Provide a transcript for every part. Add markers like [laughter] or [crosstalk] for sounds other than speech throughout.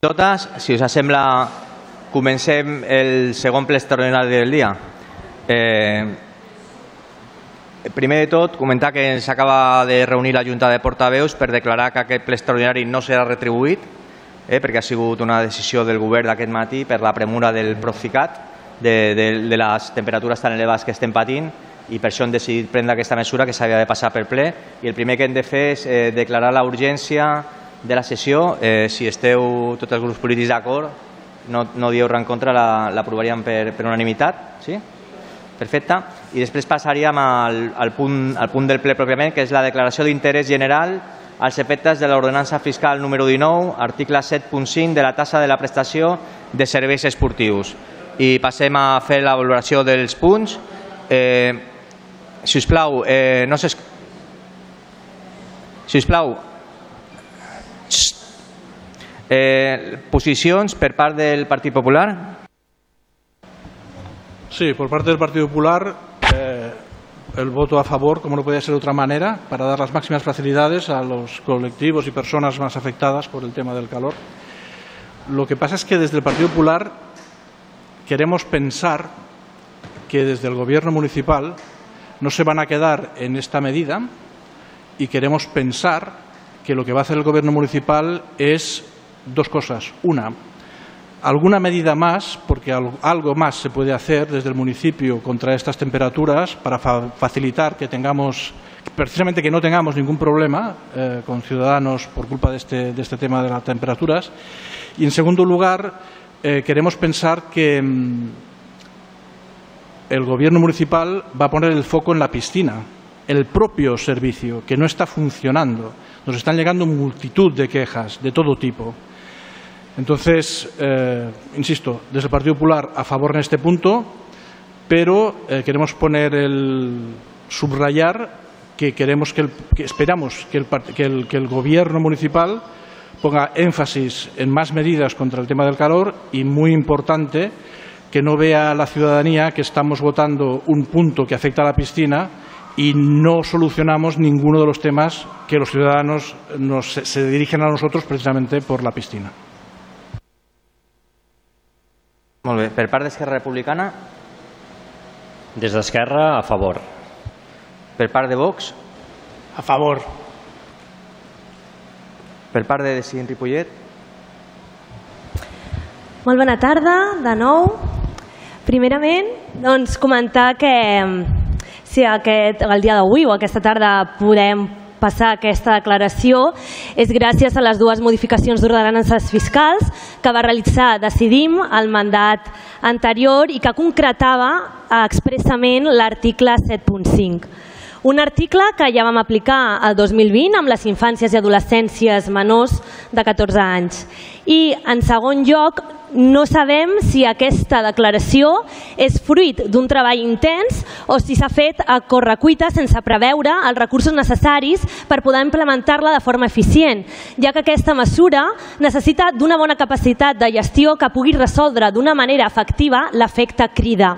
totes, si us sembla, comencem el segon ple extraordinari del dia. Eh, primer de tot, comentar que s'acaba de reunir la Junta de Portaveus per declarar que aquest ple extraordinari no serà retribuït, eh, perquè ha sigut una decisió del govern d'aquest matí per la premura del Proficat, de, de, de les temperatures tan elevades que estem patint, i per això hem decidit prendre aquesta mesura que s'havia de passar per ple. I el primer que hem de fer és eh, declarar la urgència de la sessió. Eh, si esteu tots els grups polítics d'acord, no, no dieu res en contra, l'aprovaríem la, per, per unanimitat. Sí? Perfecte. I després passaríem al, al, punt, al punt del ple pròpiament, que és la declaració d'interès general als efectes de l'ordenança fiscal número 19, article 7.5 de la tassa de la prestació de serveis esportius. I passem a fer la valoració dels punts. Eh, si us plau, eh, no s'es... Si us plau, eh, posicions per del Partit Popular? Sí, por parte del Partido Popular eh, el voto a favor, como no podía ser de otra manera, para dar las máximas facilidades a los colectivos y personas más afectadas por el tema del calor. Lo que pasa es que desde el Partido Popular queremos pensar que desde el Gobierno municipal no se van a quedar en esta medida y queremos pensar que lo que va a hacer el Gobierno municipal es dos cosas. Una, alguna medida más, porque algo más se puede hacer desde el municipio contra estas temperaturas para facilitar que tengamos, precisamente que no tengamos ningún problema eh, con ciudadanos por culpa de este, de este, tema de las temperaturas. Y, en segundo lugar, eh, queremos pensar que mm, el Gobierno municipal va a poner el foco en la piscina, el propio servicio, que no está funcionando. Nos están llegando multitud de quejas de todo tipo. Entonces, eh, insisto, desde el Partido Popular a favor en este punto, pero eh, queremos poner el subrayar que queremos que, el, que esperamos que el, que, el, Gobierno municipal ponga énfasis en más medidas contra el tema del calor y, muy importante, que no vea la ciudadanía que estamos votando un punto que afecta a la piscina y no solucionamos ninguno de los temas que los ciudadanos nos, se dirigen a nosotros precisamente por la piscina. Molt bé. Per part d'Esquerra Republicana? Des d'Esquerra, a favor. Per part de Vox? A favor. Per part de Decidint Ripollet? Molt bona tarda, de nou. Primerament, doncs, comentar que si aquest, el dia d'avui o aquesta tarda podem passar aquesta declaració és gràcies a les dues modificacions d'ordenances fiscals que va realitzar Decidim el mandat anterior i que concretava expressament l'article 7.5. Un article que ja vam aplicar el 2020 amb les infàncies i adolescències menors de 14 anys. I, en segon lloc, no sabem si aquesta declaració és fruit d'un treball intens o si s'ha fet a correcuita sense preveure els recursos necessaris per poder implementar-la de forma eficient, ja que aquesta mesura necessita d'una bona capacitat de gestió que pugui resoldre d'una manera efectiva l'efecte crida.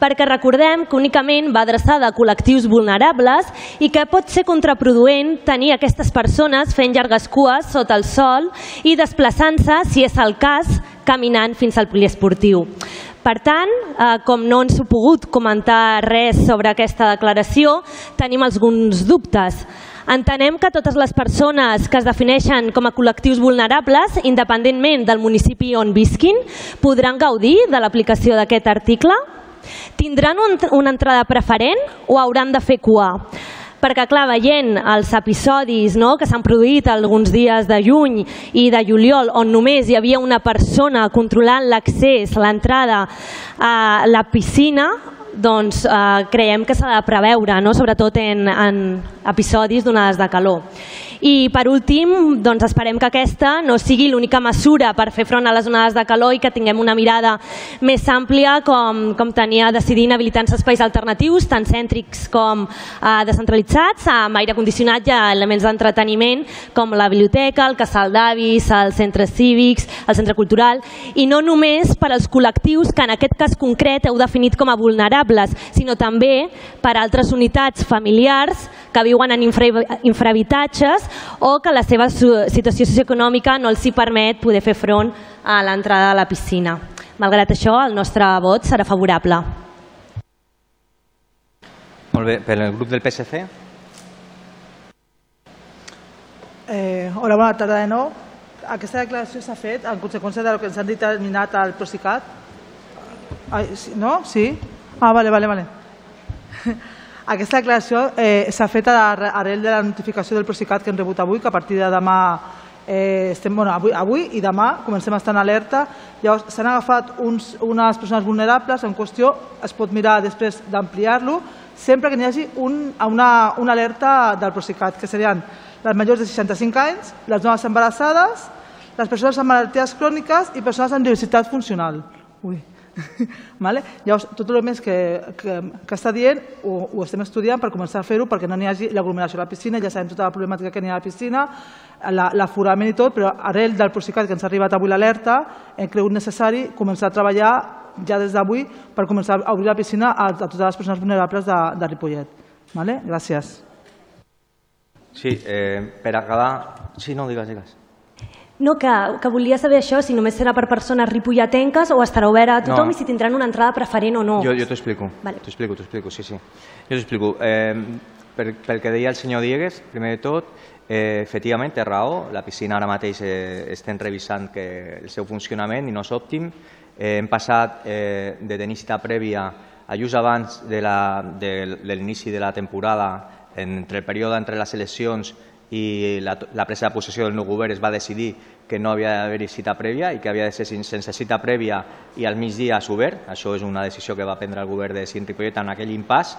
Perquè recordem que únicament va adreçada a col·lectius vulnerables i que pot ser contraproduent tenir aquestes persones fent llargues cues sota el sol i desplaçant-se, si és el cas, caminant fins al poliesportiu. Per tant, eh, com no ens he pogut comentar res sobre aquesta declaració, tenim alguns dubtes. Entenem que totes les persones que es defineixen com a col·lectius vulnerables, independentment del municipi on visquin, podran gaudir de l'aplicació d'aquest article? Tindran un, una entrada preferent o hauran de fer cua? Perquè clar, veient els episodis no, que s'han produït alguns dies de juny i de juliol on només hi havia una persona controlant l'accés, l'entrada a la piscina, doncs eh, creiem que s'ha de preveure, no? sobretot en, en episodis d'onades de calor. I per últim, doncs esperem que aquesta no sigui l'única mesura per fer front a les onades de calor i que tinguem una mirada més àmplia com, com tenia decidint habilitar espais alternatius, tant cèntrics com eh, descentralitzats, amb aire condicionat i elements d'entreteniment com la biblioteca, el casal d'avis, els centres cívics, el centre cultural, i no només per als col·lectius que en aquest cas concret heu definit com a vulnerables, sinó també per altres unitats familiars que viuen en infra, infrahabitatges o que la seva situació socioeconòmica no els hi permet poder fer front a l'entrada a la piscina. Malgrat això, el nostre vot serà favorable. Molt bé, per el grup del PSC? Eh, hola, bona tarda de nou. Aquesta declaració s'ha fet en conseqüència del que ens han determinat al Procicat. Ai, sí, no? Sí? Ah, vale, vale, vale. Aquesta declaració eh, s'ha fet arrel de la notificació del Procicat que hem rebut avui, que a partir de demà eh, estem, bueno, avui, avui i demà comencem a estar en alerta. Llavors, s'han agafat uns, unes persones vulnerables en qüestió, es pot mirar després d'ampliar-lo, sempre que n'hi hagi un, una, una alerta del Procicat, que serien les majors de 65 anys, les dones embarassades, les persones amb malalties cròniques i persones amb diversitat funcional. Ui. [laughs] vale? Llavors, tot el més que, que, que està dient ho, ho estem estudiant per començar a fer-ho perquè no n'hi hagi l'aglomeració a la piscina, ja sabem tota la problemàtica que n'hi ha a la piscina, la- l'aforament i tot, però arrel del Procicat que ens ha arribat avui l'alerta, hem cregut necessari començar a treballar ja des d'avui per començar a obrir la piscina a, a totes les persones vulnerables de, de Ripollet. Vale? Gràcies. Sí, eh, per acabar... Sí, no, digues, digues. No, que, que volia saber això, si només serà per persones ripolletenques o estarà obert a tothom No. i si tindran una entrada preferent o no. Jo, jo t'ho explico. Vale. T'ho explico, t'ho explico, sí, sí. Jo t'ho explico. Eh, per, pel que deia el senyor Diegues, primer de tot, eh, efectivament, té raó, la piscina ara mateix eh, estem revisant que el seu funcionament i no és òptim. Eh, hem passat eh, de tenir cita prèvia a just abans de la- de de l'inici de la temporada, entre el període entre les eleccions i la, la presa de possessió del nou govern es va decidir que no havia d'haver-hi cita prèvia i que havia de ser sense cita prèvia i al migdia obert. Això és una decisió que va prendre el govern de Cint Ripollet en aquell impàs,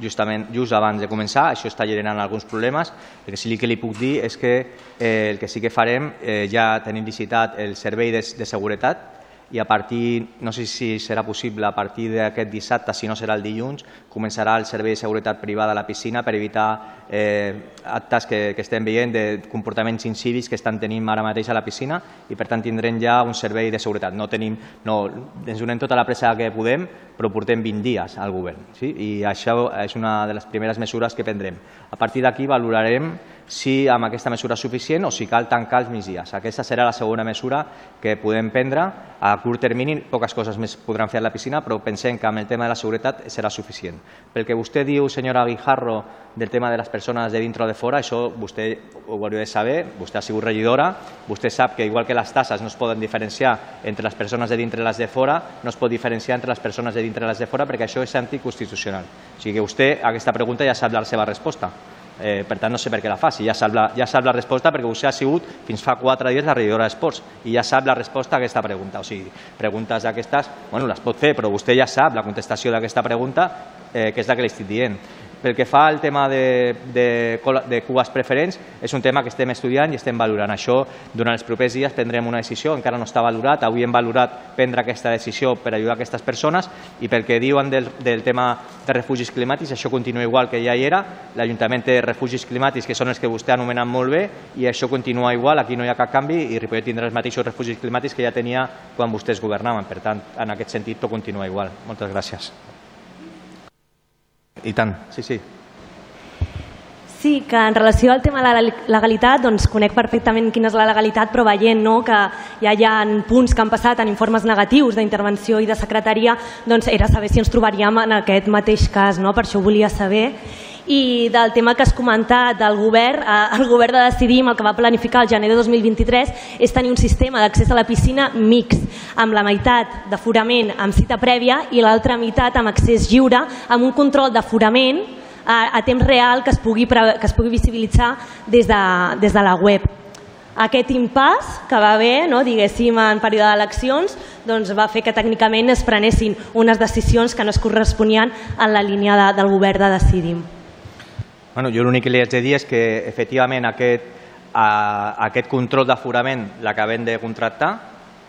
justament just abans de començar. Això està generant alguns problemes. El que sí que li puc dir és que eh, el que sí que farem, eh, ja tenim licitat el servei de, de seguretat i a partir, no sé si serà possible, a partir d'aquest dissabte, si no serà el dilluns, començarà el servei de seguretat privada a la piscina per evitar eh, actes que, que estem veient de comportaments incívics que estan tenint ara mateix a la piscina i per tant tindrem ja un servei de seguretat. No tenim, no, ens donem tota la pressa que podem, però portem 20 dies al govern. Sí? I això és una de les primeres mesures que prendrem. A partir d'aquí valorarem si amb aquesta mesura és suficient o si cal tancar els migdies. Aquesta serà la segona mesura que podem prendre. A curt termini poques coses més podran fer a la piscina, però pensem que amb el tema de la seguretat serà suficient. Pel que vostè diu, senyora Guijarro, del tema de les persones de dintre o de fora, això vostè ho hauria de saber, vostè ha sigut regidora, vostè sap que igual que les tasses no es poden diferenciar entre les persones de dintre i les de fora, no es pot diferenciar entre les persones de dintre i les de fora perquè això és anticonstitucional. O sigui que vostè, aquesta pregunta ja sap la seva resposta. Eh, per tant, no sé per què la fa, si ja sap la, ja sap la resposta perquè vostè ha sigut fins fa quatre dies la regidora d'Esports i ja sap la resposta a aquesta pregunta. O sigui, preguntes d'aquestes, bueno, les pot fer, però vostè ja sap la contestació d'aquesta pregunta, eh, que és la que li estic dient. Pel que fa al tema de, de, de cubes preferents, és un tema que estem estudiant i estem valorant. Això, durant els propers dies prendrem una decisió, encara no està valorat, avui hem valorat prendre aquesta decisió per ajudar aquestes persones i pel que diuen del, del tema de refugis climàtics, això continua igual que ja hi era, l'Ajuntament té refugis climàtics que són els que vostè ha anomenat molt bé i això continua igual, aquí no hi ha cap canvi i Ripollet tindrà els mateixos refugis climàtics que ja tenia quan vostès governaven, per tant, en aquest sentit tot continua igual. Moltes gràcies. I tant, sí, sí. Sí, que en relació al tema de la legalitat, doncs conec perfectament quina és la legalitat, però veient no, que ja hi ha punts que han passat en informes negatius d'intervenció i de secretaria, doncs era saber si ens trobaríem en aquest mateix cas, no? per això ho volia saber. I del tema que has comentat del govern, eh, el govern de Decidim, el que va planificar el gener de 2023, és tenir un sistema d'accés a la piscina mix, amb la meitat d'aforament amb cita prèvia i l'altra meitat amb accés lliure, amb un control d'aforament a, a temps real que es pugui, que es pugui visibilitzar des de, des de la web. Aquest impàs que va haver, no, diguéssim, en període d'eleccions, doncs va fer que tècnicament es prenessin unes decisions que no es corresponien en la línia de, del govern de Decidim. Bueno, jo l'únic que li haig de dir és que efectivament aquest, a, aquest control d'aforament l'acabem de contractar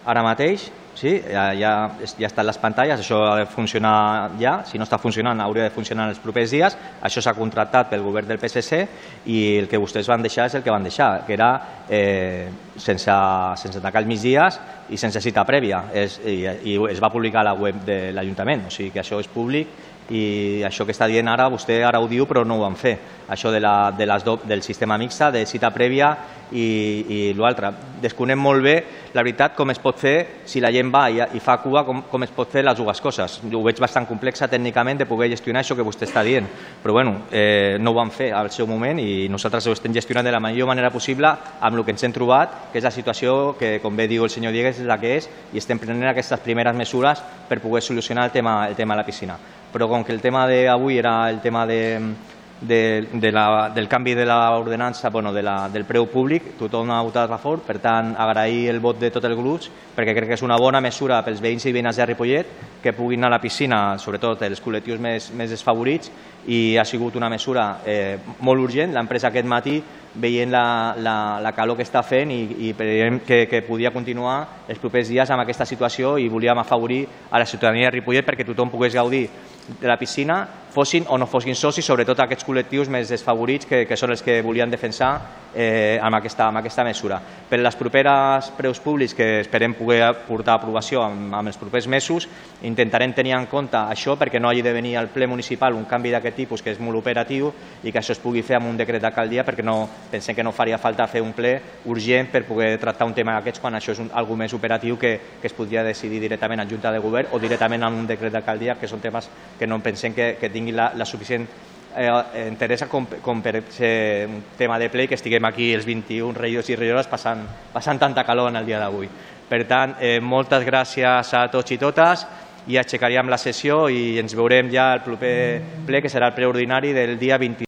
ara mateix, sí? ja, ja, ja estan les pantalles, això ha de funcionar ja, si no està funcionant hauria de funcionar en els propers dies, això s'ha contractat pel govern del PSC i el que vostès van deixar és el que van deixar, que era eh, sense, sense tancar els migdies i sense cita prèvia, és, i, i es va publicar a la web de l'Ajuntament, o sigui que això és públic i això que està dient ara, vostè ara ho diu però no ho van fer. això de la, de les do, del sistema mixta, de cita prèvia i, i l'altre. Desconem molt bé, la veritat, com es pot fer, si la gent va i, i fa cua, com, com es pot fer les dues coses. Ho veig bastant complexa tècnicament de poder gestionar això que vostè està dient, però bueno, eh, no ho van fer al seu moment i nosaltres ho estem gestionant de la millor manera possible amb el que ens hem trobat, que és la situació que, com bé diu el senyor Diegues, és la que és i estem prenent aquestes primeres mesures per poder solucionar el tema, el tema de la piscina. Però com que el tema d'avui era el tema de, de, de la, del canvi de l'ordenança, bueno, de la, del preu públic, tothom ha votat a favor, per tant, agrair el vot de tots els grups, perquè crec que és una bona mesura pels veïns i veïnes de Ripollet, que puguin anar a la piscina, sobretot els col·lectius més, més desfavorits, i ha sigut una mesura eh, molt urgent. L'empresa aquest matí, veient la, la, la calor que està fent i, i que, que podia continuar els propers dies amb aquesta situació i volíem afavorir a la ciutadania de Ripollet perquè tothom pogués gaudir de la piscina, fossin o no fossin socis, sobretot aquests col·lectius més desfavorits que, que són els que volien defensar eh, amb, aquesta, amb aquesta mesura. Per les properes preus públics que esperem poder portar a aprovació amb, amb els propers mesos, intentarem tenir en compte això perquè no hagi de venir al ple municipal un canvi d'aquest tipus que és molt operatiu i que això es pugui fer amb un decret d'alcaldia perquè no, pensem que no faria falta fer un ple urgent per poder tractar un tema d'aquests quan això és un, algo més operatiu que, que es podria decidir directament en Junta de Govern o directament en un decret d'alcaldia que són temes que no pensem que, que tinguin la, la suficient eh, interessa com, com per ser un tema de ple que estiguem aquí els 21 regidors i regidores passant, passant tanta calor en el dia d'avui. Per tant, eh, moltes gràcies a tots i totes i aixecaríem la sessió i ens veurem ja al proper ple, que serà el ple ordinari del dia 20